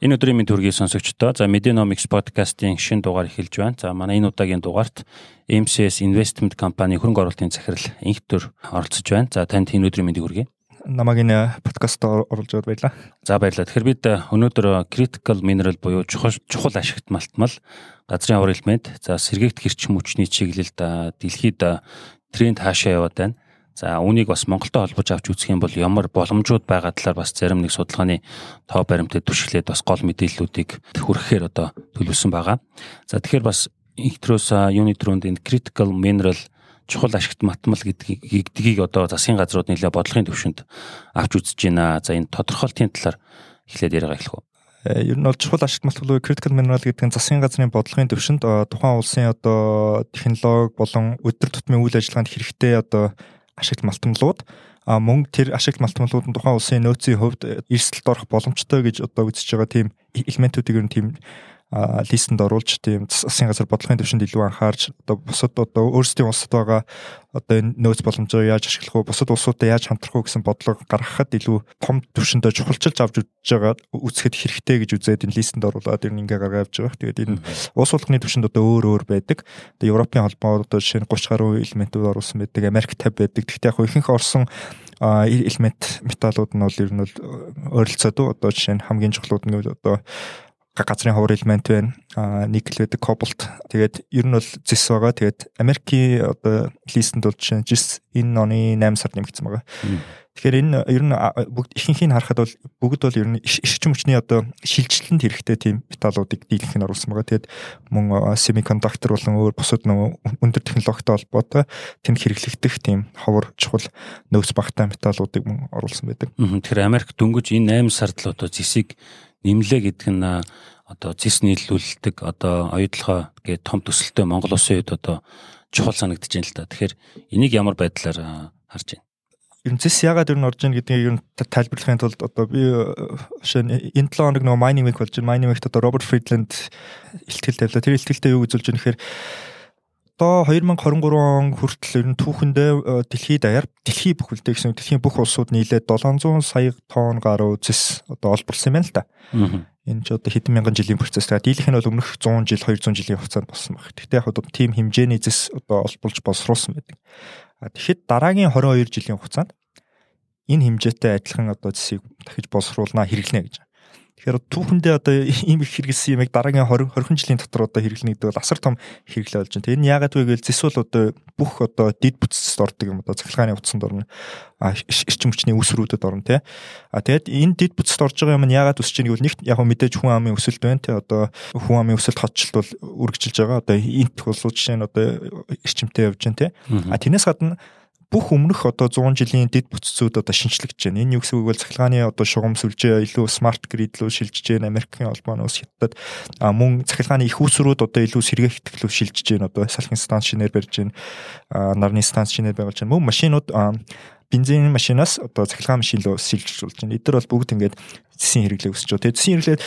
Энэ өдрийн мэд төргийн сонсогчдоо за Medenomics podcast-ийн шинэ дугаар эхэлж байна. За манай энэ удаагийн дугаарт MCS Investment компани хөрөнгө оруулалтын захирал инх төр оролцож байна. За танд энэ өдрийн мэндийг хүргэе. Намаг энэ подкаст оруулж байгаад баярлаа. За баярлалаа. Тэгэхээр бид өнөөдөр critical mineral буюу чухал ашигт малтмал газрын авар элемент за сэргээгт хэрчим хүчний чиглэлд дэлхийд тренд хаашаа яваад байна. За үүнийг бас Монголтой холбож авч үзэх юм бол ямар боломжууд байгаа талаар бас зарим нэг судалгааны тоо баримтад түшиглээд бас гол мэдээллүүдийг хүргэхээр одоо төлөвлөсөн байгаа. За тэгэхээр бас интрос юуны төрөнд энэ critical mineral чухал ашигт матмал гэдгийг одоо засгийн газрууд нэлээд бодлогын төвшөнд авч үзэж байна. За энэ тодорхойлтын талаар эхлээд яриагаа эхлэх үү. Э, ер нь бол чухал ашигт малтгал critical mineral гэдэг нь засгийн газрын бодлогын төвшөнд тухайн улсын одоо технологи болон өдөр тутмын үйл ажиллагаанд хэрэгтэй одоо ашигт малтамлууд. А мөн тэр ашигт малтамлууд нь тухайн улсын нөөцийн хувьд эрсдэлд орох боломжтой гэж одоо үзэж байгаа тийм элементүүдийг ер нь тийм листэнд оруулж тийм засгийн газар бодлогын төвшөнд илүү анхаарч одоо бусад одоо өөрсдийн улсад байгаа одоо энэ нөөц боломжоо яаж ашиглах вэ бусад улсуудад яаж хамтрах вэ гэсэн бодлого гаргахад илүү том төвшөндөө чухалчилж авч үзэж байгаа үзэхэд хэрэгтэй гэж үзээд энэ листэнд оруулаад ер нь ингээ гаргаж явж байгаа. Тэгээд энэ улс болгоны төвшөнд одоо өөр өөр байдаг. Одоо Европын холбоо одоо жишээ нь 30 гаруй элементүүд оруулсан байдаг. Америк 50 байдаг. Гэхдээ яг ихэнх орсон элемент металлууд нь бол ер нь бол ойролцоод одоо жишээ нь хамгийн чухлууд нь одоо газрын ховор элемент байна. Аа никл байдаг, кобальт. Тэгээд ер нь бол зис байгаа. Тэгээд Америкийн одоо листэнд бол жишээ жис энэ оны 8 сард нэмэгдсэн байгаа. Тэгэхээр энэ ер нь бүгд ихэнхийг харахад бол бүгд бол ер нь эрчим хүчний одоо шилжилтэнд хэрэгтэй тийм металлуудыг дийлэнх нь оруулсан байгаа. Тэгээд мөн семикондуктор болон өөр бусад нөгөө өндөр технологитой холбоотой тэнд хэрэглэгдэх тийм ховор чухал нөөц багтаа металлуудыг мөн оруулсан байдаг. Тэгэхээр Америк дөнгөж энэ 8 сард л одоо зисийг нэмлээ гэдэг нь одоо зис нийлүүлдэг одоо оюутлогоо гээд том төсөлтөй Монгол улсын үед одоо чухал санагдаж байна л да. Тэгэхээр энийг ямар байдлаар харж байна? Ер нь зис ягаад ер нь орж ийн гэдгийг ер нь тайлбарлахын тулд одоо би жишээ энэ 7 хоног нөгөө mining week болж байна. Mining week одоо Роберт Фридланд ихтгэл тавилаа. Тэр ихтгэлтэй юу үзүүлж байгаа нэхэр одоо 2023 он хүртэл ер нь түүхэндээ дэлхийд даяар дэлхий бүх үлдээ гэсэн дэлхийн бүх улсууд нийлээд 700 сая тонн гаруй зис одоо олборлсон юм байна л да. Энэ ч одоо хэдэн мянган жилийн процесс. Тэгээд дийлэх нь бол өмнөх 100 жил 200 жилийн хугацаанд болсон баг. Тэгтээ яг одоо тийм хэмжээний зис одоо олборлж боловсруулсан байдаг. Тэгэхэд дараагийн 22 жилийн хугацаанд энэ хэмжээтэй адилхан одоо зисийг дахиж боловсруулнаа хэрэглэнэ гэж. Тэгэхээр түүхэндээ одоо ийм их хэрэгэлсэн юм яг дараагийн 20 20 жилийн дотор одоо хэрэглэнэ гэдэг бол асар том хэрэглээ болж байна. Тэр нь яагаад вэ гэвэл зэс бол одоо бүх одоо дид бүтцэд ордог юм одоо цахилгааны утсанд орно. А эрчим хүчний үүсрүүдэд орно тий. А тэгээд энэ дид бүтцэд орж байгаа юм нь яагаад өсөж байгааг бол нэгт яг мэдээж хүн амын өсөлт байна тий. Одоо хүн амын өсөлт хотчлт бол үргэлжилж байгаа. Одоо энт улсууд жишээ нь одоо эрчимтэй явж байна тий. А тэрнээс гадна бүх өмнөх одоо 100 жилийн дэд бүтцүүд одоо шинчлэгдэж байна. Энэ юу гэсэн үг вэ? Цахилгааны одоо шугам сүлжээ илүү смарт грид рүү шилжиж байна. Америкийн холбооноос хятад а мөн цахилгааны их усрууд одоо илүү сэргээгт рүү шилжиж байна. Одоо салхин станц шинээр барьж байна. Нарны станц шинээр байгуулж байна. Мөн машинууд бензин машинаас одоо цахилгаан машин руу шилжиж болж байна. Эдгээр бол бүгд ингээд зэсийн хэрэглээ өсөж байгаа. Тэгээд зэсийн хэрэглээ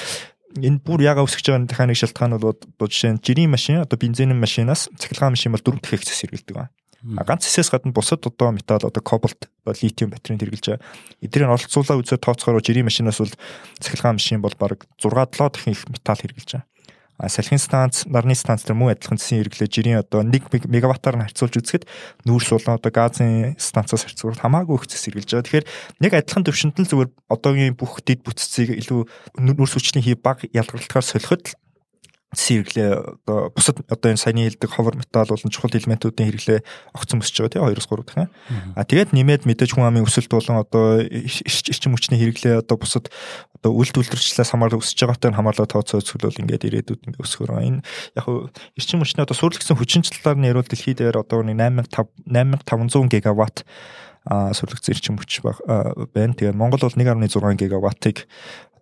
энэ бүр яга өсөж байгаа нэг шалтгаан бол одоо жишээ нь жирийн машин одоо бензин машинаас цахилгаан машин бол дөрөв дахин хэсэг хэрэглэдэг байна. Ганц хэсээс гадна бусад одоо металл одоо кобальт литиум батарейнд хэрэгжилж байгаа. Эдгээр нь оролцуулаа үзээ тооцохоор жирийн машинаас бол цахилгаан машин бол бараг 6 7 дахин их металл хэрэгжилж байгаа. А салхин станц, нарны станц төр мөн адилхан зэсийн хэрэглээ жирийн одоо 1 мегаваттаар нь харьцуулж үзэхэд нүүрс болон одоо газын станцаас харьцуулахад хамаагүй их зэс хэрэгжилж байгаа. Тэгэхээр нэг адилхан төвшөнд нь зүгээр одоогийн бүх дэд бүтцийг илүү нүүрс хүчний хий баг ялгарлахаар солиход сэрглээ одоо бусад одоо энэ саяны хэлдэг ховор металл болон чухал элементүүдийн хэрэглээ огцон өсөж байгаа тийм 2-3 дахин. А тэгээд нэмээд мэдээж хүн амын өсөлт болон одоо эрчим хүчний хэрэглээ одоо бусад одоо үйлдэл үйлдвэрчлээс хамаарал өсөж байгаатай хамаарлаа тооцоо үзвэл ингээд ирээдүйд ингээд байгаа. Энэ яг эрчим хүчний одоо сурлагдсан хүчин талаар нь ярил дэлхийд дээр одоо 8500 8500 гигаватт сүрлэгцэн эрчим хүч байна. Тэгээ Монгол бол 1.6 гигаваттыг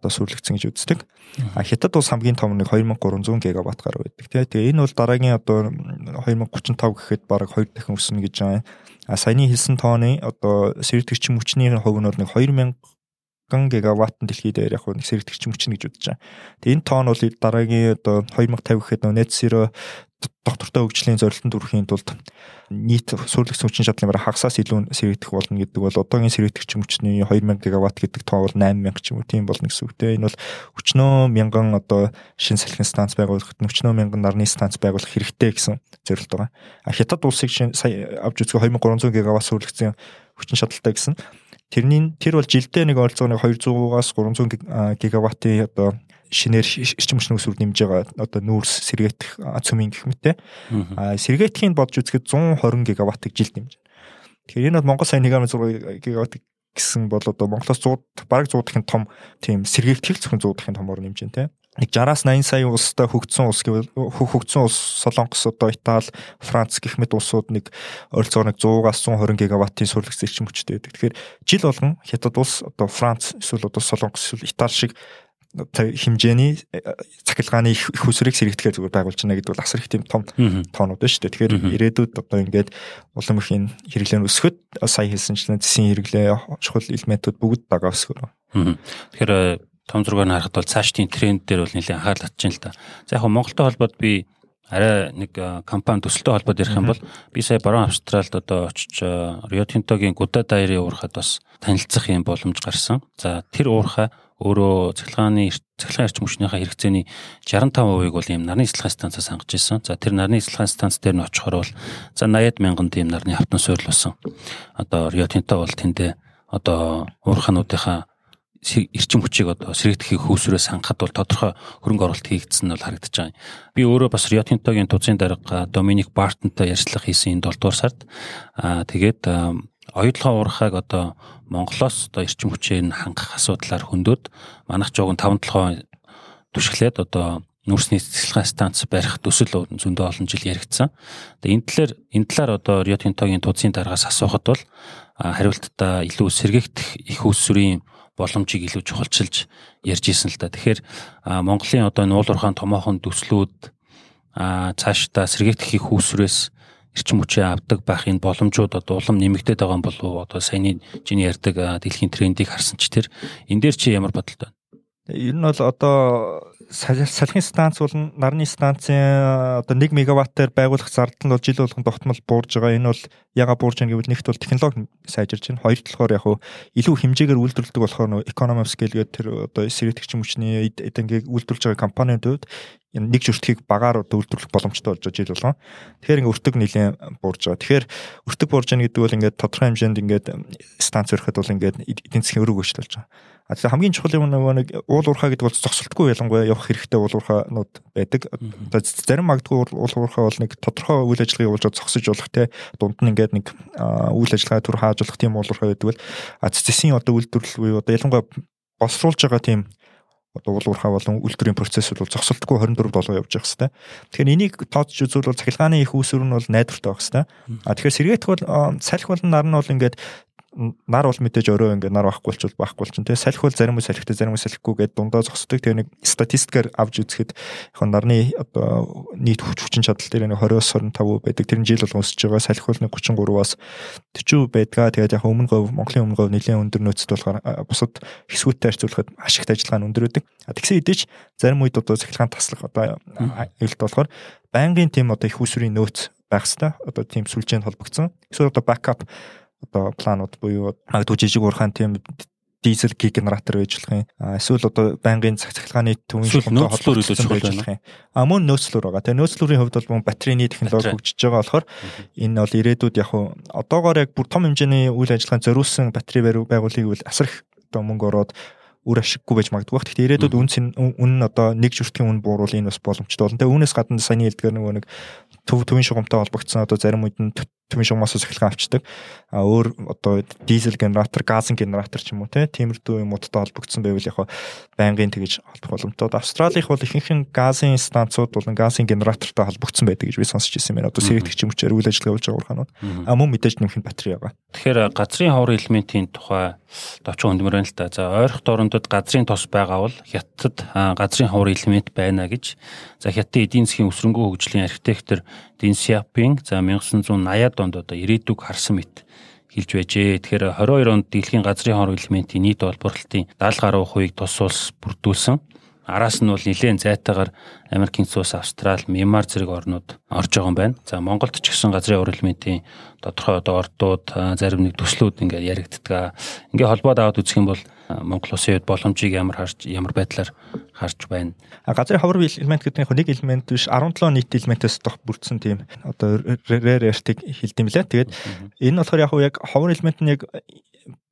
одоо сүрлэгцэн гэж үздэг. А хятад улс хамгийн том нэг 2300 гигаватт гаруй байдаг. Тэгээ энэ бол дараагийн одоо 2035 гэхэд бараг 2 дахин өснө гэж байгаа. А саяны хэлсэн тооны одоо сэрдэгчим хүчний хувь нь бол нэг 2000 гигаватт дэлхийд дээр яг нэг сэргэтгч мөчнө гэж үзэж байгаа. Тэгээ энэ тоон бол дараагийн одоо 2050 гэхэд нөө net zero доктортой хөгжлийн зорилтонд хүрэхийн тулд нийт сүрлэгс хүчин чадлын бараг хагасаас илүү сэргийгдэх болно гэдэг бол одоогийн сэргийгдэх хүчний 2000 гигаватт гэдэг тоо бол 8000 ч юм уу тийм болно гэсэн үг те энэ бол өчнөө мянган одоо шин салхин станц байгуулахад өчнөө мянган нарны станц байгуулах хэрэгтэй гэсэн зорилт байгаа. А хятад улсыг сая авч үзэх 2300 гигаватт сүрлэгцийн хүчин чадалтай гэсэн тэрний тэр бол жилдээ нэг ойролцоогоо 200-аас 300 гигаваттын одоо шинээр эрчим хүчний өсвөр нэмж байгаа одоо нүүрс сэргээх цөмийн гэх мэтээ. А сэргээтгэхийг бодж үзэхэд 120 гигаваттыг жилд нэмж. Тэгэхээр энэ бол Монгол сая 1.6 гигаватт гэсэн бол одоо Монголоос 100 бараг 100 дахин том тийм сэргээтгэх зөвхөн 100 дахин томор нэмж те. Нэг 60-аас 80 сая улстай хөгжсөн улс гэвэл хөгжсөн улс Солонгос одоо Итали, Франц гэх мэт улсууд нэг ойролцоогоо нэг 100-аас 120 гигаваттын сүрлэгс эрчим хүчтэй байдаг. Тэгэхээр жил болгон Хятад улс одоо Франц эсвэл одоо Солонгос эсвэл Итали шиг хэмжээний э, цахилгааны их усрыг сэрэгдэхээр зүгээр байгуулж байна гэдэг бол асар их тийм том тоонууд байна шүү дээ. Тэгэхээр ирээдүйд одоо ингээд улам их энэ хэрэглээ нь өсөхөд сая хэлсэнчлэн зэсийн хэрэглээ чухал элементүүд бүгд дагаа өсгөр. Тэгэхээр э, том зургаар харахад бол цаашдын тренд дээр бол нэлээд анхаарал татж байна л да. За яг Монголтой холбоод би арай нэг э, компани төсөлтөй холбоод ярих юм бол би сая баруун Австралид одоо очиж Rio Tinto-гийн Gуда Dairy уурхад бас танилцах юм боломж гарсан. За тэр уурхаа өөрөө цахилгааны цахилгаан эрчим хүчнийхээ хэрэгцээний 65%-ыг бол ийм нарны цахилгаан станцаас хангаж ирсэн. За тэр нарны цахилгаан станц дээр нь очихоор бол за 80 мянган тийм нарны автон суйрлуулсан. Одоо Rio Tinto бол тэндээ одоо уурхануудынхаа эрчим хүчийг одоо сэргийтгэхийг хөөсрөөс хангахад бол тодорхой хөрөнгө оруулалт хийгдсэн нь бол харагдаж байгаа. Би өөрөө бас Rio Tinto-гийн тузын дарга Доминик Бартонтой ярьцлага хийсэн энэ 7 дугаар сард аа тэгээд оюутлогоо уурхайг одоо Монголоос одоо эрчим хүчээр нь хангах асуудлаар хөндөд манайх жогон 5 толгой түшглээд одоо нүүрсний цэцлэгийн станц барих төсөл зөндөө олон жил яригдсан. Тэгээ энэ талаар энэ талаар одоо Rio Tinto-гийн тузын дараагаас асуухад бол хариултдаа илүү сэргээгдэх их усүрийн боломжийг илүү чухалчилж ярьж исэн л да. Тэгэхээр Монголын одоо нуулуурхаан томоохон төслүүд цаашдаа сэргээгдэх их усүрээс эрчим хүчээ авдаг байх энэ боломжууд одоо улам нэмэгдээд байгаа юм болов уу? Одоо саяны чиний ярьдаг дэлхийн трендийг харсан ч тэр энэ дээр чи ямар бодолтой байна? Ер нь бол одоо салхин станц бол нарны станцын одоо 1 мегаваттаар байгуулах зардал нь бол жил болгон тогтмол буурж байгаа. Энэ бол яга буурж байгаа гэвэл нэгт бол технологи сайжирч байна. Хоёр талаар яг илүү хэмжээгээр үйлдвэрлэдэг болохоор нөө economy of scale гэдэг тэр одоо сэргэтгч хүчний эдэнгийг үйлдвэрлэж байгаа компаниудад нэг журтгийг багаар үйлдвэрлэх боломжтой болж байгаа жил болгон. Тэгэхээр ингээ өртөг нэлийн буурж байгаа. Тэгэхээр өртөг буурж байгаа гэдэг бол ингээ тодорхой хэмжээнд ингээ станц өрөхөд бол ингээ эдийн засгийн өрөг өөрчлөлж байгаа. А тэгэхээр хамгийн чухал юм нөгөө нэг уул уурхаа гэдэг бол зогсолтгүй ялангуяа явах хэрэгтэй уул уурхаанууд байдаг. Зарим магадгүй уул уурхаа бол нэг тодорхой үйл ажиллагаа явуулж зогсож болох те дунд нь ингээд нэг үйл ажиллагаа төр хааж болох тийм уул уурхаа байдаг бол а цэцсийн одоо үйлдвэрлэл буюу одоо ялангуяа босруулж байгаа тийм одоо уулуурхаа болон үйлдвэрийн процессыг бол зогсолтгүй 24 7 явж явах хэвээр. Тэгэхээр энийг тооцож үзвэл бол цахилгааны их үүсвэр нь бол найдвартай байх хэвээр. А тэгэхээр сэргээх бол салхи болон нар нь бол ингээд нар бол мэдээж өөрөө ингээд нар байхгүй болчихвол байхгүй болчихно тий салхи бол зарим үе салхитай зарим үе салхигүй гэдэг дундаа зогсдог. Тэгээ нэг статистикээр авч үзэхэд яг нарны одоо нийт хүч хүчин чадал дээр нэг 20-оос 25% байдаг. Тэр нь жил болгон өсөж байгаа. Салхи бол нэг 33-аас 40% байдгаа. Тэгээд яг өмнө говь Монголын өмнө говь нэлээд өндөр нөөцөд болохоор бусад хэсгүүттэй харьцуулахад ашигт ажиллагаа нь өндөр байдаг. Тэгсэн хэдий ч зарим үед одоо цахилгаан таслах одоо аюулт болохоор байнгын тийм одоо их усрын нөөц байх хэвээр одоо тийм сүлжээнд холбогдсон. Эсвэл одоо бакап одоо планууд буюу магадгүй жижиг уурхаан тийм дизель генератор байж болох юм. Эсвэл одоо байнгын цаг цахилгааны төвийн шугамтай холбоотой байж болох юм. А мөн нөөцлөр байгаа. Тэгээ нөөцлөрийн хувьд бол мөн батарейны технологи хөгжиж байгаа болохоор энэ бол ирээдүйд яг уу одоогоор яг бүр том хэмжээний үйл ажиллагаанд зориулсан батарей байгуулыг бол асар их одоо мөнгө ороод үр ашиггүй байж магадгүй. Гэхдээ ирээдүйд үнс үн нь одоо нэг журтгийн үн бууруул энэ бас боломжтой болно. Тэгээ үүнээс гадна саяны хэлдгээр нөгөө нэг төв төвийн шугамтай холбогдсон одоо зарим үед нь төвийн шугамаас цахилгаан авчдаг. А өөр одоо дизель генератор, газын генератор ч юм уу тийм дүү юмудтай холбогдсон байвал яг байнгын тэгж холбох боломжтой. Австралих бол ихэнх газын станцууд болон газын генератортой холбогдсон байдаг гэж би сонсч ирсэн байна. Одоо сэргийгч юм чээр үйл ажиллагаа болж байгаа урханууд. А мөн мэдээж нэмэх батарей байгаа. Тэгэхээр газрын ховор элементийн тухай товчхон хөндмөр байна л да. За ойрох дорндод газрын тос байгаа бол хятад газрын ховор элемент байна гэж. За хятадын эдийн засгийн өсрөнгөө хөгжлийн архитектор Дин Сяопинг за 1980-ад онд одоо ирээдүг харсан мэт хэлж байжээ. Тэгэхээр 22 онд дэлхийн газрын хор элементийн нийт олборлолтын 70 гаруй хувийг тус улс бүрдүүлсэн. Араас нь бол нэлээд зайтаагаар Америкийн цус, Австрали, Мьянмар зэрэг орнууд орж байгаа юм байна. За Монголд ч гэсэн газрын уран элементийн тодорхой одоо ордууд, зарим нэг төслүүд ингээд яригддаг. Ингээ холбоод аваад үзэх юм бол Монгол улсын хувьд боломжийг ямар харж ямар байдлаар харж байна. Газрын ховор элемент гэдэг нь нэг элемент биш 17 нийт элементээс дох бүрдсэн тийм одоо earth-ийг хэлдэм билээ. Тэгээд энэ болохоор яг яг ховор элемент нь яг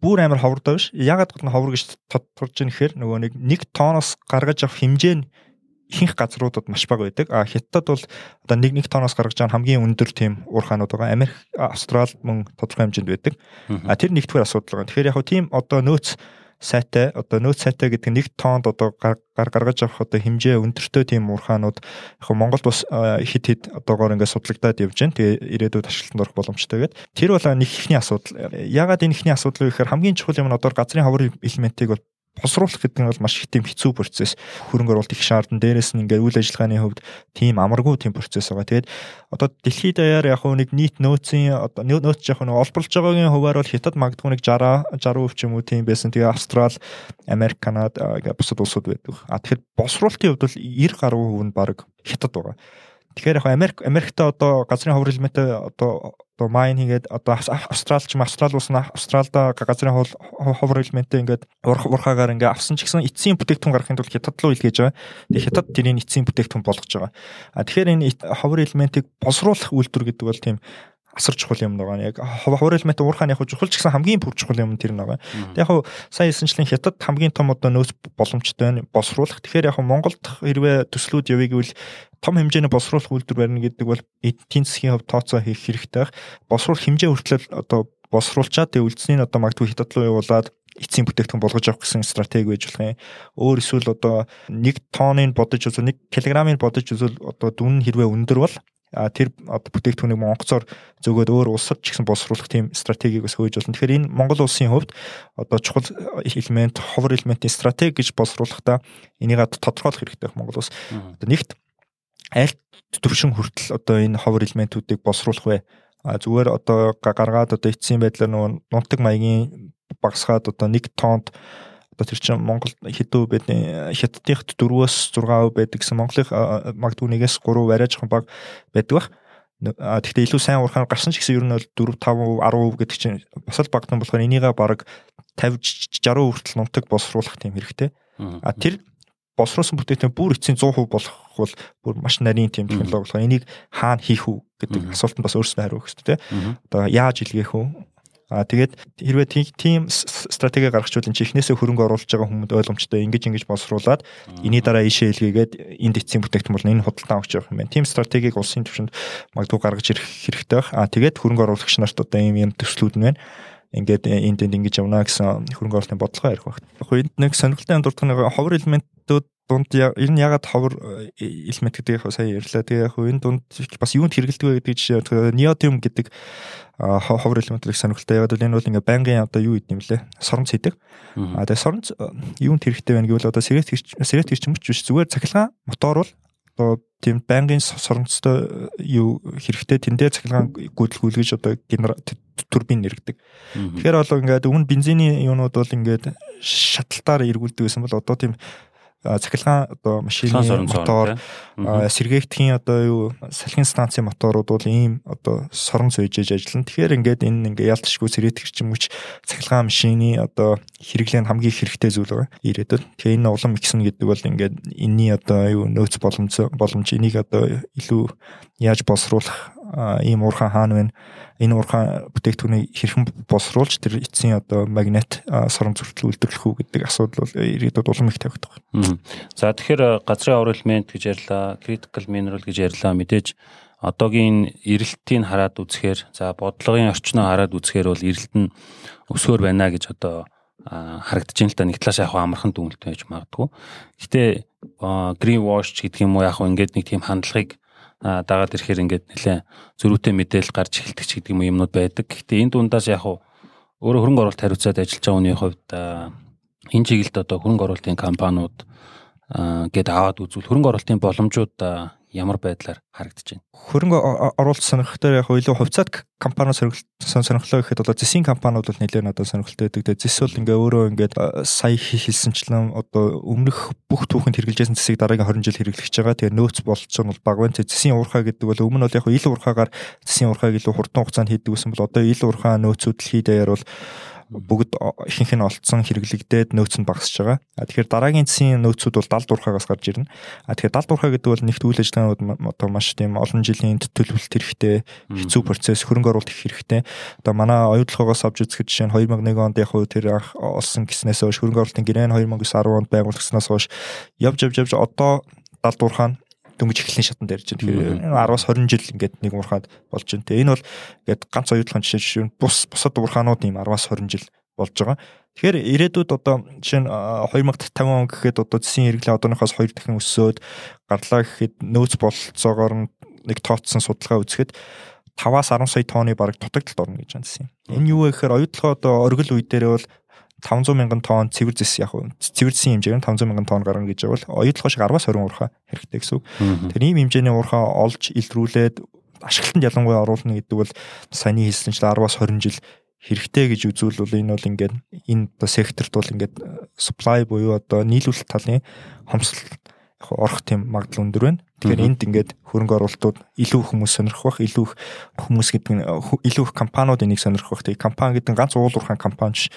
бүр амар ховрдоо биш. Ягаад гэвэл ховор гэж тодорч байгаа нэхэр нөгөө нэг 1 тонноос гаргаж авах хэмжээ нь ихэнх газруудад маш бага байдаг. А хятад бол одоо 1 1 тонноос гаргаж байгаа хамгийн өндөр тийм уурхаанууд байгаа. Америк, Австрал мөн тодорхой хэмжээнд байдаг. А тэр нэгдүгээр асуудал байгаа. Тэгэхээр яг хөө тийм одоо нөөц сайтай одоо нөөц сайтай гэдэг нэг тоонд одоо гар гаргаж авах одоо хэмжээ өндөртэй тийм уурхаанууд яг Монголд бас хит хит одоогоор ингээд судлагдаад явж байна. Тэгээ ирээдүйд ашиглалтанд орох боломжтой гэдэг. Тэр бол нэг ихний асуудал. Ягаад энэ ихний асуудал вэ гэхээр хамгийн чухал юм нь одоо газрын хавар элементийг бол босруулах гэдэг нь бол маш тийм хэцүү процесс. Хөрөнгө оруулалт их шаардсан. Дээрээс нь ингээд үйл ажиллагааны хувьд тийм амаргүй тийм процесс байгаа. Тэгээд одоо дэлхийд даяар яг нэг нийт нөөцийн одоо нөөц яг нэг олборлж байгаагийн хуваар бол хятад магадгүй нэг 60 60% ч юм уу тийм байсан. Тэгээ Австрал, Америк, Канада ингээд бусад улсууд байдаг. А тэгэхээр босруулалтын хувьд бол 90 гаруй хувь нь баг хятад байгаа. Тэгэхээр яг Америк Америкт одоо газрын ховор элементээ одоо одоо майн хийгээд одоо австралч австрал улс нь австралда газрын ховор элементээ ингээд урхаагаар ингээд авсан ч гэсэн эцсийн бүтээгдэхүүн гаргахын тулд хятад руу илгээж байгаа. Тэгээ хятад тэрийг эцсийн бүтээгдэхүүн болгож байгаа. А тэгэхээр энэ ховор элементийг босруулах үйлдвэр гэдэг бол тийм асар чухал юм байгаа. Яг ховор элемент уурхааны яг чухал ч гэсэн хамгийн бүр чухал юм тэр нэг. Яг сая хэлсэнчлэн хятад хамгийн том одоо нөөц боломжтой байна босруулах. Тэгэхээр яг Монголд хэрвээ төслүүд явъя гэвэл том хэмжээний босруулах үйлдвэр барина гэдэг бол эдийн засгийн хувьд тооцоо хийх хэрэгтэй. Босруулах хэмжээ хүртэл одоо босруулчаад тэг үлдсэнийг одоо магадгүй хятад руу явуулаад эцсийн бүтээгдэхүүн болгож авах гэсэн стратеги байж болох юм. Өөр эсвэл одоо 1 тонныг бодож үзвэл 1 килограммыг бодож үзвэл одоо дүн хэрвээ өндөр бол тэр одоо бүтээгдэхүүнийг Монголцоор зөвгөөд өөр улсад ч гэсэн боловсруулах тийм стратегийг бас хөөж болно. Тэгэхээр энэ Монгол улсын хувьд одоо чухал элемент, ховор элементийн стратеги гэж боловсруулахдаа энийг тодорхойлох хэрэгтэй Монгол улс. Одоо нэгт аль төвшин хүртэл одоо энэ ховор элементүүдийг боловсруулах вэ? А зүгээр одоо гаргаад одоо эцсийн байдлаар нөгөө нунтаг маягийн багсгаад одоо 1 тоннд одоо тэр чинь Монгол хэдүү байдیں۔ Хятадынхт 4-өөс 6% байдаг гэсэн Монголын магадгүй нэгээс 3 арай жоохон бага байдаг бах. А тэгтээ илүү сайн уурхаар гарсан ч гэсэн ер нь бол 4 5 10% гэдэг чинь бас л багтан болохоор энийгээ баг 50 60% хүртэл нунтаг боловсруулах тийм хэрэгтэй. А тэр боловсруулсан бүтээгдэхүүн бүр эцсийн 100% болох бол бүр маш нарийн тийм технологи болохоор энийг хаана хийх үү гэдэг асуултанд бас өөрсдөө хариу өгөх хэрэгтэй. Одоо яаж илгээх үү? А тэгээд хэрвээ тийм стратеги гаргachвал энэ ихнээсээ хөрөнгө оруулж байгаа хүмүүс ойлгомжтой ингэж ингэж боловсруулад энэний дараа ишээ илгээгээд энд эцсийн бүтээгдэхүүн бол энэ худалдан авч явах юм байна. Тийм стратегийг улсын түвшинд магадгүй гаргаж ирэх хэрэгтэй байх. А тэгээд хөрөнгө оруулагч нарт одоо ийм юм төслүүд нь байна ингээд энд энд ингэж явна гэсэн хөрөнгө оруулалтын бодлого ярих багт. Яг энд нэг сонирхолтой дурдах нэг ховор элементүүд дунд ер нь ягаад ховор элемент гэдэг яг сая ярьлаа. Тэгээ яг энэ дунд бас юунд хэрэгэлдэг вэ гэдэг жишээ неодиум гэдэг ховор элементийг сонирхолтой. Яг бол энэ бол ингээ байнгын одоо юу гэдэг юм лээ. Соронц хийдэг. А тэгээ соронц э, юунд хэрэгтэй байна гэвэл одоо сэрет сэрет гэрчмч биш зүгээр цахилгаан мотор бол одоо тийм байнгын соронцтой э, юу хэрэгтэй тэндээ цахилгаан гүйдэлгүүлгэж одоо турбин нэргдэг. Тэгэхээр бол ингээд өмнө бензиний юунууд бол ингээд шаталтаар эргүүлдэг байсан бол одоо тийм цахилгаан одоо машины мотор сэргээгдэхийн одоо юу салхин станцын моторууд бол ийм одоо сорон сойжээж ажиллана. Тэгэхээр ингээд энэ ингээ ялтшгүй сэргээгдэх юм уч цахилгаан машины одоо хэрэглээ нь хамгийн хэрэгтэй зүйл байгаа. Ирээдүйд. Тэгэхээр энэ улам ихсэн гэдэг бол ингээд энэний одоо юу нөөц боломж боломж энийг одоо илүү яаж боловсруулах ийм уурхаан хаана байна энэ уурхаан бүтээгдэхүүнийг хэрхэн босруулж тэр эцсийн одоо магнит сорон зүртэл үйлдвэрлэх үү гэдэг асуудал бол ирээдүйд улам их тавигдах байна. За тэгэхээр газрын аврал элемент гэж ярьлаа, critical mineral гэж ярьлаа. Мэдээж одоогийн эрэлтийг хараад үзэхээр за бодлогын орчноо хараад үзэхээр бол эрэлт нь өсгөр байна гэж одоо харагдаж байна л да нэг талаас яг амархан дүнэлттэй байж магадгүй. Гэтэ green wash гэдэг юм уу яг ингээд нэг тийм хандлагыг дагаад ирэхээр ингээд нэлээ зөрүүтэй мэдээлэл гарч эхэлдэг ч гэдэг юм юмнууд байдаг. Гэхдээ энэ дундаас яг хуу өөрөө хөрөнгө оруулалт хариуцаад ажиллаж байгаа хүний хувьд энэ чиглэлд одоо хөрөнгө оруулалтын компаниуд гээд аваад үзвэл хөрөнгө оруулалтын боломжууд ямар байдлаар харагдаж байна? Хөрөнгө оруулалт сонирхолтой яг илүү хувьцаат компани сонирхолтой сонирхлоо гэхэд одоо зэсийн компаниуд бол нэлээд одоо сонирхолтой байдаг. Тэгээ зэс бол ингээ өөрөө ингээд сая хэлсэнчлэн одоо өмнөх бүх түүхэнд хэрэгжилжсэн зэсийг дараагийн 20 жил хэрэглэж байгаа. Тэгээ нөөц болч нь бол бага байна. Зэсийн уурхай гэдэг бол өмнө бол яг ил уурхаагаар зэсийн уурхайг илүү хурдан хугацаанд хийдэг гэсэн бол одоо ил уурхай нөөцүүд дэлхийд даяар бол бүгд ихэнх нь олцсон хэрэглэгдээд нөөц нь багасж байгаа. А тэгэхээр дараагийн засгийн нөөцүүд бол 70 дурхагаас гарч ирнэ. А тэгэхээр 70 дурхаг гэдэг бол нэгт үйл ажиллагаанууд одоо маш тийм олон жилийн төлөвлөлт хэрэгтэй, хэцүү процесс, хөрөнгө оруулалт их хэрэгтэй. Одоо манай оюутлогоос авч үзэхэд жишээ нь 2001 онд яг хөө тэр анх олсон гэснээс хойш хөрөнгө оруулалтын гэрээ 2009 10 онд байгуулагдсанаас хойш явж явж явж одоо 70 дурхаа дөнгөж эхлэлийн шатанд ярьж байна. Тэгэхээр 10-аас 20 жил ингээд нэг уурхаад болж байна. Тэгээ энэ бол ингээд ганц оюутлын жишээ жишээ бус бусад уурхаанууд ийм 10-аас 20 жил болж байгаа. Тэгэхээр ирээдүйд одоо жишээ нь 2050 он гэхэд одоо зэсийн хэрэглээ одооноос 2 дахин өссөөд гарлаа гэхэд нөөц бололцоогоор нэг тооцсон судалгаа үзэхэд 5-аас 10 сая тонны бараг дутагдалд орно гэж байна зэсийн. Энэ юу вэ гэхээр оюутлогоо одоо оргил үе дээр бол 500 мянган тонн цэвэр зэс яг цэвэр зэсийн хэмжээр нь 500 мянган тонн гарна гэж бол оюутлогоо шиг 10-аас 20 уурхаа хэрэгтэй гэсэн үг. Тэр ийм хэмжээний уурхаа олж илрүүлээд ашиглалтанд ялангуяа оруулна гэдэг бол саяны хэлсэнчлэн 10-аас 20 жил хэрэгтэй гэж үзвэл энэ бол ингээд энэ одоо секторт бол ингээд supply буюу одоо нийлүүлэлт талын хомсол яг орох тийм магадлал өндөр байна. Тэгэхээр энд ингээд хөрөнгө оруулалтууд илүү хүмүүс сонирхох бах, илүү хүмүүс гэдэг нь илүү их компаниуд энийг сонирхох бах. Тэгээ компани гэдэг нь ганц уулуурхан компани ш.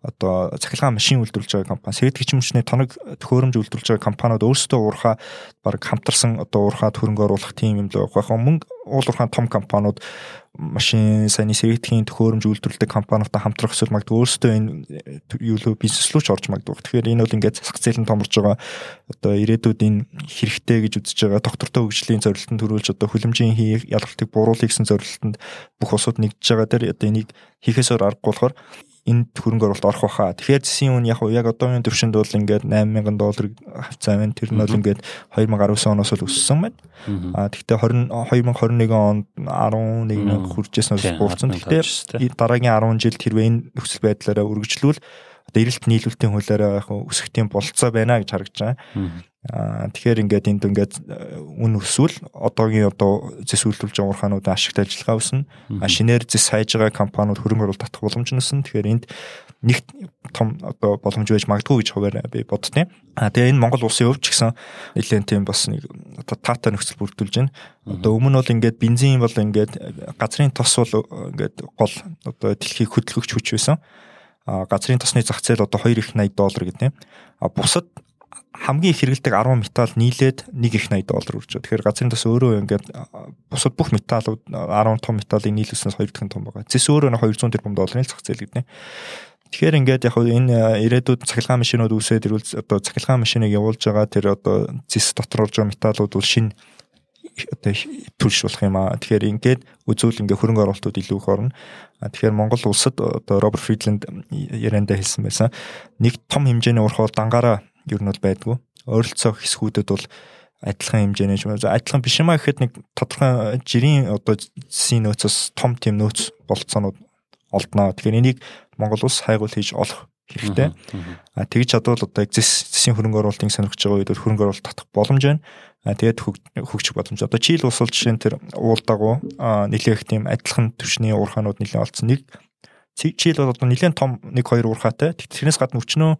Одоо цахилгаан машин үйлдвэрлэж байгаа компани, сэргэдэгч хүчний тоног төхөөрөмж үйлдвэрлэж байгаа компаниуд өөрсдөө уурхаа баг хамтарсан одоо уурхаад хөрөнгө оруулах тийм юм л байх. Мөнгө уулуурхан том компаниуд машин саяны сэргэтгийн төхөөрөмж үйлдвэрлэдэг компаниудтай хамтрах эсвэл магадгүй өөрсдөө энэ юу л бизнес рүү ч орж магадгүй. Тэгэхээр энэ бол ингээд засаг зээл нь томорж байгаа одоо ирээдүйд энэ хэрэгтэй гэж үзэж байгаа доктортой хөгжлийн зорилтонд төрүүлж одоо хүлэмжийн хийх ялгалтыг бууруулах гэсэн зорилтонд бүх улсууд нэгдэж байгаа дээр одоо энийг хийхээсээр аргагүй болохоор энд хөрөнгө оруулалт орох баха. Тэгэхээр зэсийн үн яг яг одоогийн төвшөнд бол ингээд 8000 долларыг хавцаа байна. Тэр нь бол ингээд 2019 оноос л өссөн байна. Аа тэгвэл 20 2021 онд 11 хүрчээснээс буурсан. Тэгэхээр дараагийн 10 жил тэрвээ энэ нөхцөл байдлаараа үргэлжлүүл одоо эрэлт нийлүүлэлтийн хуулиараа яг өсөхтийн болцоо байна гэж харагдаж байгаа. Аа тэгэхээр ингээд энд ингээд э, үн өсвөл одоогийн одоо зэс үйлдвэрлэж байгаа урхаануудын ашигт ажиллагаа өснө. А шинээр зэс хайж байгаа компаниуд хөрөнгө оруулалт татах боломж нь өснө. Тэгэхээр энд нэг том одоо боломж байж магадгүй гэж хуваар би боддیں۔ А тэгээ энэ Монгол улсын хувьд ч гэсэн нэлээд тийм бас нэг одоо таатай нөхцөл бүрдүүлж байна. Одоо өмнө бол ингээд бензин бол ингээд газрын тос бол ингээд гол одоо дэлхийг хөдөлгөгч хүч байсан. Газрын тосны зах зээл одоо 2 их 80 доллар гэдэг. А бусад хамгийн их хэрэгэлдэг 10 металл нийлээд 1 их 80 доллар үрж байгаа. Тэгэхээр газрын тас өөрөө ингээд бусад бүх металлууд 10 том металлыг нийлүүлснээс 2 дахин том байгаа. Зэс өөрөө 200 тэрбум долларын зах зээл гэдэг. Тэгэхээр ингээд яг энэ ирээдүйд цахилгаан машинууд үүсээд ирвэл одоо цахилгаан машиныг явуулж байгаа тэр одоо зэс дотор орж байгаа металлууд бол шинэ одоо төлш болох юм аа. Тэгэхээр ингээд үзүүл ингээ хөрөнгө оруулалтууд илүү их орно. Тэгэхээр Монгол улсад одоо Роберт Фридланд ярианда хэлсэн байсан. Нэг том хэмжээний урхуул дангаараа ер нь бол байдгүй. Ойролцоо хэсгүүдэд бол адилхан хэмжээний юм. Адилхан биш юмаа гэхэд нэг тодорхой жирийн одоо зэсийн нөөцөөс том тийм нөөц болцоонууд олдноо. Тэгэхээр энийг Монгол улс хайгуул хийж олох хэрэгтэй. А тэгж чадвал одоо зэс зэсийн хөрөнгө оруулалтыг сонирхож байгаа үед хөрөнгө оруулалт татах боломж байна. А тэгээд хөгжих боломж. Одоо Чил улс бол жишээ нь тэр уул дагуу нэлээх тийм адилхан төвшний уурхаанууд нэлээд олцсон. Нэг Чил бол одоо нэлээд том нэг хоёр уурхаатай. Тэрнээс гадна өчнөө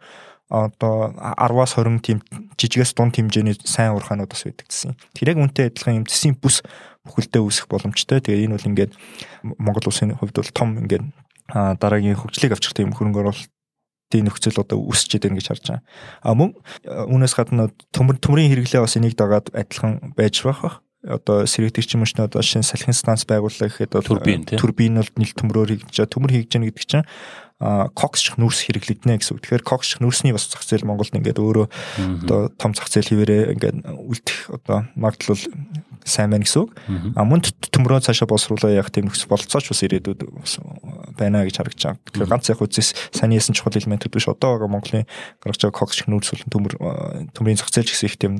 одоо 10-аас 20 тийм жижигээс дунд хэмжээний сайн урхаанууд бас байдаг гэсэн. Тэр яг үнтэй адилхан юм зэсийн бүс бүхэлдээ үүсэх боломжтой. Тэгээ энэ бол ингээд Монгол улсын хувьд бол том ингээд дараагийн хөгжлийг авчих тийм хөрөнгө оруулалтын нөхцөл одоо үүсчихэд байна гэж харж байгаа. А мөн үүнээс гадна төмөр төмрийн хэрэглээ бас энийг дагаад адилхан байж байх бах одоо сэрэгдэгч юм шнэ одоо шинэ салхин станц байгууллаа гэхэд турбин турбин бол нийл төмрөөр хийж төмөр хийж гэнэ гэдэг чинь коксч нүүрс хэрэглэгдэнэ гэсэн үг. Тэгэхээр коксч нүүрсний бас зах зээл Монголд ингээд өөрөө одоо том зах зээл хിവэрээ ингээд үлдэх одоо магадлал сайн байна гэсэн үг. А мөн төмрөө цаашаа боловсруулаа явах тийм нөхцөл болцооч бас ирээдүйд байна гэж харагдаж байгаа. Тэгэхээр ганц яг үзээс сайн ясан чухал элементүүд биш одоо байгаа Монголын гаргаж байгаа коксч нүүрс бол төмөр төмрийн зах зээл гэсэн их тийм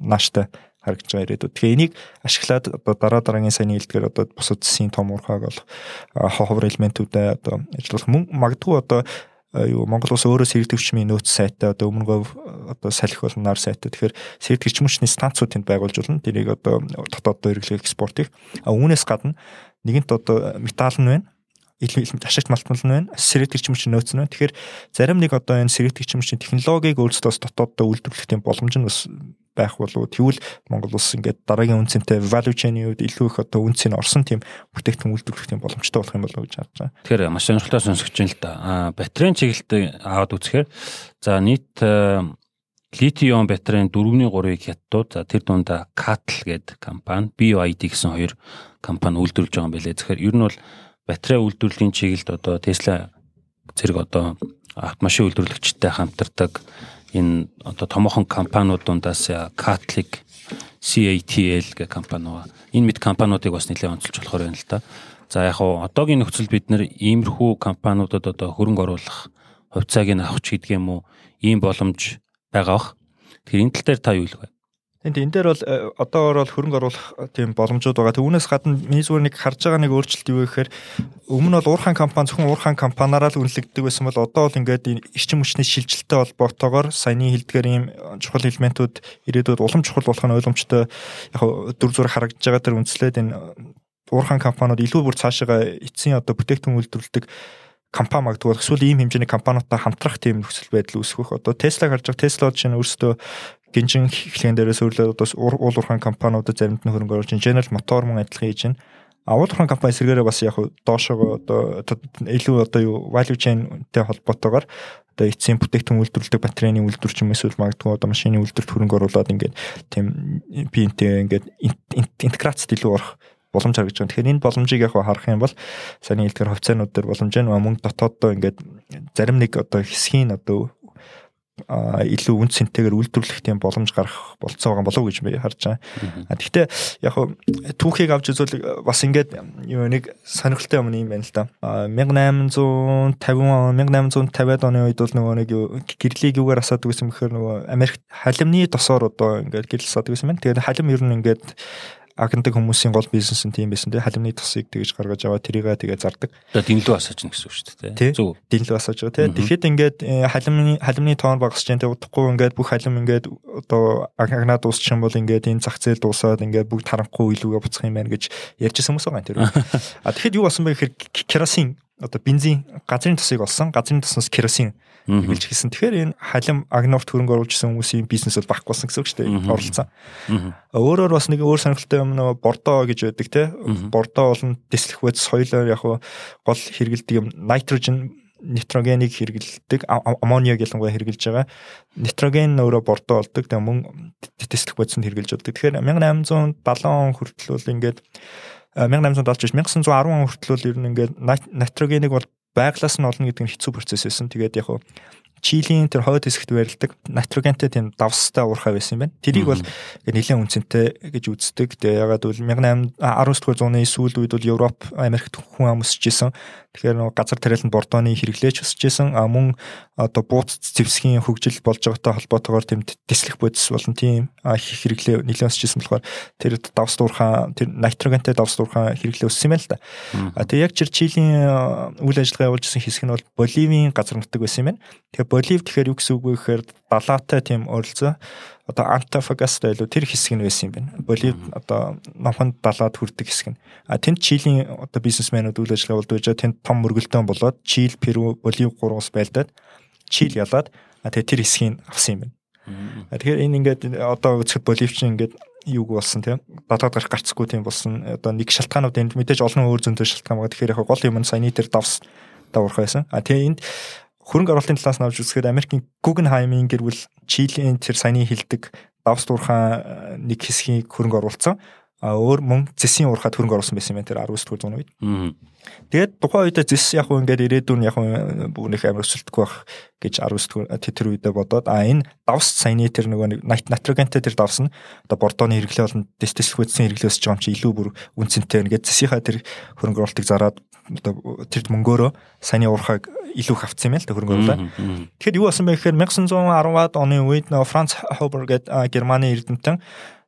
нааштай харагдж байгаа ирээдүйд. Тэгэхээр энийг ашиглаад одоо дараа дараагийн сайн нийлдгээр одоо бусад засгийн том уурхааг бол ховор элементүүдэд одоо ажиллах мөн магадгүй одоо юу Монгол улс өөрөө сэрэг төвчмийн нөөц сайтай одоо өмнөгөө одоо салхи болноор сайтай. Тэгэхээр төвчмөчний станцууд тэнд байгуулж болно. Тэрийг одоо дотооддоо хэрэглэх экспортыг. А үүнээс гадна нэгэнт одоо металл нь байна илүү ашигт малтмал нь байна. Сэрэтгч мөчийн нөөц нь байна. Тэгэхээр зарим нэг одоо энэ сэрэтгч мөчийн технологиг өөрсдөөс дотооддоо үйлдвэрлэх тийм боломж нь бас байх болов тэгвэл Монгол улс ингээд дараагийн үнцэнтэй value chain-ийн үед илүү их одоо үнцийг орсон тийм бүтээгдэхүүн үйлдвэрлэх тийм боломжтой болох юм болов гэж харж байгаа. Тэгэхээр маш сонирхолтой сонсогч юм л да. Аа батарейн чиглэлд аваад үзэхээр за нийт литиум батарейн 4-ний 3-ыг хятадууд за тэр дундаа Catl гэдэг компани BYD гэсэн хоёр компани үйлдвэрлэж байгаа юм байлээ. Тэгэхээр ер нь бол батарей үйлдвэрлэлийн чиглэлд одоо Tesla зэрэг одоо автомашин үйлдвэрлэгчтэй хамтардаг энэ одоо томоохон компаниуд дундаас Catholic CATL гэх компани байгаа. Энэ мэд компаниудыг бас нэлээд онцолж болохоор байна л да. За яг хуу одоогийн нөхцөл бид нэр иймэрхүү компаниудад одоо хөрөнгө оруулах хувьцааг нь авах ч гэдэг юм уу ийм боломж байгаа бах. Тэгэхээр энэ тал дээр та юу хэлэх вэ? Энд энэ дээр бол э, одоогор бол хөрөнгө оруулах э, тийм боломжууд байгаа. Түүнээс гадна миний зүгээр нэг харж байгаа нэг өөрчлөлт юу гэхээр өмнө бол уурхайн компани зөвхөн уурхайн компаниараа л үнэлэгддэг байсан бол одоо бол ингээд эрчим хүчний шилжилттэй холбоотойгоор саяны хэлдгээр ийм чухал элементүүд ирээдүйд улам чухал болох нь ойлгомжтой яг дүр зураг харагдаж байгаа төр үнслээд энэ уурхайн компаниуд илүү бүр цаашаа эцсийн одоо бүтээгдэхүүн үйлдвэрлэдэг компани магадгүй эсвэл ийм хэмжээний компаниудтай хамтрах тийм нөхцөл байдал үүсгэх. Одоо Tesla гарч байгаа Tesla чинь өөрсдөө гинжин эхлэхэн дээрээс өөрлөө одоо уул уурхайн компаниудад заримд нь хөрөнгө оруулж General Motor мөн адилхан хийж байна. А уул уурхайн компани эсрэгээрээ бас яг доошоо одоо илүү одоо юу value chain-тэй холбоотойгоор одоо эцсийн бүтээгдэхүүн үйлдвэрлэдэг батарейны үйлдвэрч юм эсвэл магадгүй одоо машины үйлдвэрт хөрөнгө оруулаад ингээд тийм пинтэй ингээд интеграцид илүү орох боломж харагдж байгаа. Тэгэхээр энэ боломжийг яг харах юм бол саяны хэлдгээр хувьцаанууд дээр боломж нь мөнгө дотооддоо ингээд зарим нэг одоо хэсгийн одоо илүү үн цэнтэйгээр үйлдвэрлэх тийм боломж гарах болцоо байгаа болов уу гэж би харж байгаа. Гэхдээ яг түүхийг авч үзвэл бас ингээд юу нэг сонирхолтой юм юм байна л да. 1850 1850-аад оны үед бол нөгөө нэг гэрлийг юугаар асаадаг гэсэн бэхээр нөгөө Америк халимны тосоор одоо ингээд гэрэл асаадаг гэсэн байна. Тэгээд халим ер нь ингээд агнадаг хүмүүсийн гол бизнес нь тийм байсан тийм халимны тусыг тэгж гаргаж аваад тэрийгээ тэгээ зардаг. Одоо дэнлүү асааж гэнэ гэсэн үг шүү дээ. Зөв. Дэнлүү асааж байгаа тийм. Тэгэхэд ингээд э, халимны халимны тоон багасч जैन тэг удахгүй ингээд бүх халим ингээд одоо агнаа дуусчих юм бол ингээд энэ зах зээл дуусаад ингээд бүгд харанхуй илүүгээ буцах юм байна гэж ярьжсэн хүмүүс байгаа юм тэр. А тэгэхэд юу болсон бэ гэхээр керосин одоо бензин газрын тусыг олсон газрын туснаас керосин хэлж хэлсэн. Тэгэхээр энэ халим агнуурт хөрөнгө оруулжсэн хүмүүсийн бизнес бол багах болсон гэсэн үг шүү дээ. Оролцсон. Өөрөөр бас нэг өөр сонирхолтой юм нөгөө бордоо гэж байдаг те. Бордоо болон дэслэх байц соёлоор яг гол хэрэгэлдэг юм найтроген нитрогенийг хэрэгэлдэг аммониаг ялангуяа хэрэгжилж байгаа. Нитроген өөрөө бордоо болдог. Тэгээ мөн дэслэх бодиснд хэрэгжилж болдог. Тэгэхээр 1870 он хүртэл бол ингээд 1870 1910 он хүртэл бол ер нь ингээд нитрогенийг бол байглаас нь олно гэдэг нь хэцүү процесс байсан. Тэгээд яг хуу Чилийн тэр хойд хэсэгт байрладаг натрогентэй тийм давстай уурхай байсан юм байна. Тэрийг бол нэлээд үнцэнтэй гэж үздэг. Тэгээ ягаад гэвэл 18 19 дугаар зууны сүүл үед бол Европ, Америкт хүн амсж исэн. Тэгэхээр нөгөө газар тариаланд бордооны хэрэглээч өсөж исэн. А мөн одоо бууц зэвсгийн хөгжил болж байгаатай холбоотойгоор тийм дэслэх бодис болон тийм хэрэглээ нэлээд өсөж исэн болохоор тэр давс дуурхай тэр натрогентэй давс дуурхай хэрэглээ өссөн юм л да. А тэгээ яг чир Чилийн үйл ажиллагаа явуулж исэн хэсэг нь бол Боливийн газар нутаг байсан юм байна. Тэгэхээр Болив тэгэхээр юу гэсэн үг вэ гэхээр далаатай тийм оролцоо одоо Антофагаста илүү тэр хэсэг нь байсан юм байна. Болив одоо номхонд далаад хүрдэг хэсэг нь. А тэнд Чилийн одоо бизнесмэнүүд үйл ажиллагаа болдог гэж тэнд том мөргөлдөөн болоод Чил, Перу, Болив гурваас байлдаад Чил ялаад тэгээ тэр хэсгийг авсан юм байна. Тэгэхээр энэ ингээд одоо үзэхэд Боливч ингээд юуг болсон тийм далаад гарах гарцгүй тийм болсон одоо нэг шалтгаанууд энд мэдээж олон өөр зөнтэй шалтгаан байгаа. Тэгэхээр яг гол юм нь саяны тэр давс даварх байсан. А тэгээ энд хөрөнгө оруулалтын талаас нь авч үзэхэд Америкийн Guggenheim-ийн гэр бүл Чилийн тэр саяны хилдэг давс дуурхаан нэг хэсгийг хөрөнгө оруулсан. А өөр мөн зэсийн уурхад хөрөнгө оруулсан байсан юм тэр 19 дугаар зууны үед. Тэгээд тухайн үед зэс яг уу ингээд ирээдүйн яг бүгнийх амар өсөлтгүй байх гэж 19 дугаар тэр үедээ бодоод а энэ давс саяны тэр нөгөө нэг натрогентэй тэр давс нь одоо бордооны хэрэглээ болон дистиллхүйдсэн хэрэглээ өсөж байгаа юм чи илүү бүр үнцэнтэй байна гэж зэсийнхаа тэр хөрөнгө оруулалтыг зараад одоо тэр мөнгөөрөө саяны уурхаг илүү их авцсан юм л та хөрөнгө оруулаад. Тэгэхээр юу болсон бэ гэхээр 1910-аад оны үед нөгөө Франц Хобер гэдэг Германы эрдэмтэн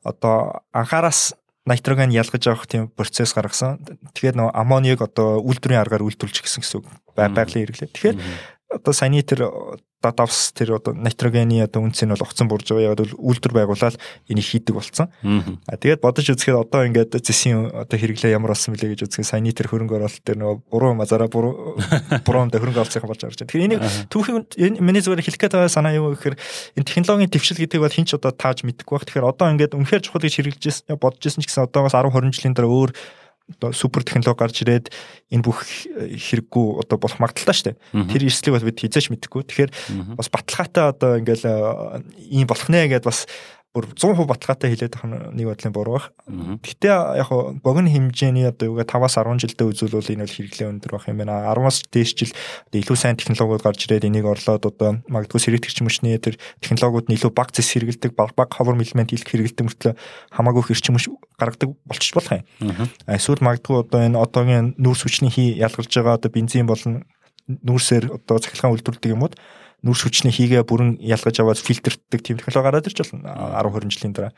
одоо анхаараас нитроген ялгаж авах тийм процесс гаргасан. Тэгэхээр нөгөө аммониаг одоо үйлдвэрийн аргаар үйлдвэрлэж гисэн гэсэн үг байгалийн хэрэглээ. Тэгэхээр одоо саяны тэр давс тэр одоо нитрогены одоо үнц нь бол огцон бурж байгаа. Яг бол үйлдвэр байгуулаад энийг хийдэг болсон. А тэгээд бодож үзэхэд одоо ингээд зэсийн одоо хэрэглээ ямар болсон бэлээ гэж үзэхэд саяны тэр хөрөнгө оруулалт тэр нөгөө буруу мазараа буруу буруунд хөрөнгө оруулсан болж байгаа юм. Тэгэхээр энийг түүхийн миний зүгээр хэлэх байгаа санаа юу гэхээр энэ технологийн дэвшил гэдэг бол хинч одоо тааж мэдэхгүй байх. Тэгэхээр одоо ингээд үнэхээр чухал гэж хэрэгжилж бодож ирсэн ч гэсэн одоогоос 10 20 жилийн дараа өөр супер технологи гарч ирээд энэ бүх хэрэггүй одоо болох магадaltaа шүү дээ. Тэр эрсдлийг бас бид хизээч мэдэхгүй. Тэгэхээр бас баталгаатай одоо ингээл ийм болох нэ гэдээ бас бүр 100% баталгаатай хэлээд байгаа нэг бодлын буруу байх. Гэтэ яг хоо богино хэмжээний одоо юугаа 5-аас 10 жилдээ үзүүлвэл энэ бол хэрэглээ өндөр байх юм байна. 10-аас дээш жил илүү сайн технологиуд гарч ирээд энийг орлоод одоо магадгүй сэргийгч мөчний тэр технологиуд нь илүү баг зэс хэрэгэлдэг, баг баг ховор элемент илэх хэрэгэлдэг мөртлөө хамаагүй хэрчим мөч гаргадаг болчих болох юм. Эсвэл магадгүй одоо энэ одоогийн нүүрс хүчний хий ялгарч байгаа одоо бензин болон нүүрсээр одоо цахилгаан үйлдвэрлэдэг юмуд нүрс хүчний хийгээ бүрэн ялгаж аваад фильтрддэг тийм технологи гараад ирж байна 10 20 жилийн дараа.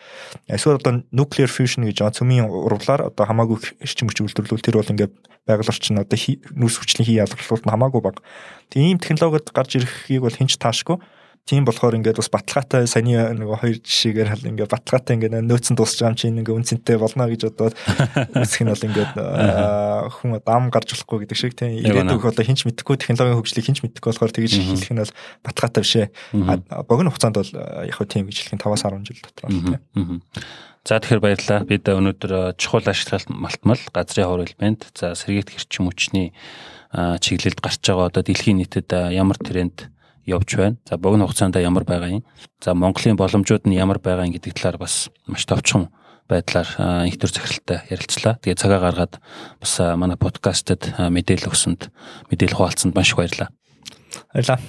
Эсвэл одоо nuclear fusion гэж цөмийн урвалаар одоо хамаагүй эрчим хүч үйлдвэрлүүл тэр бол ингээд байгаль орчин одоо нүрс хүчний хий ялгарлуулт нь хамаагүй баг. Тийм технологид гарч ирэхийг бол хинч таашгүй Тийм болохоор ингээд бас баталгаатай саяны нөгөө хоёр жишээгээр хал ингээд баталгаатай ингээд нөөцөн дуусч байгаа юм чинь ингээд үнцэнтэй болно гэж бодоод үсэх нь бол ингээд хүн дам гарч болохгүй гэдэг шиг тийм ирээдүйг одоо хинч мэдэхгүй технологийн хөгжлийг хинч мэдэхгүй болохоор тэгж хэлэх нь бол баталгаатай биш ээ. Богино хугацаанд бол яг хөө тийм гэж хэлэх нь 5-10 жил дотор байна. За тэгэхээр баярлалаа. Бид өнөөдөр чухал ашиглалт малтмал газрын хор элемент. За сэргийт хэрчим хүчний чиглэлд гарч байгаа одоо дэлхийн нийтэд ямар тренд явж байна. За богино хугацаанд ямар байгаа юм. За Монголын боломжууд нь ямар байгаа юм гэдэг талаар бас маш товчхон байдлаар их төр захиралтай ярилцлаа. Тэгээ цагаа гаргаад бас манай подкастад мэдээлэл өгсөнд мэдээлэл хуваалцсанд маш их баярлалаа. Баярлалаа.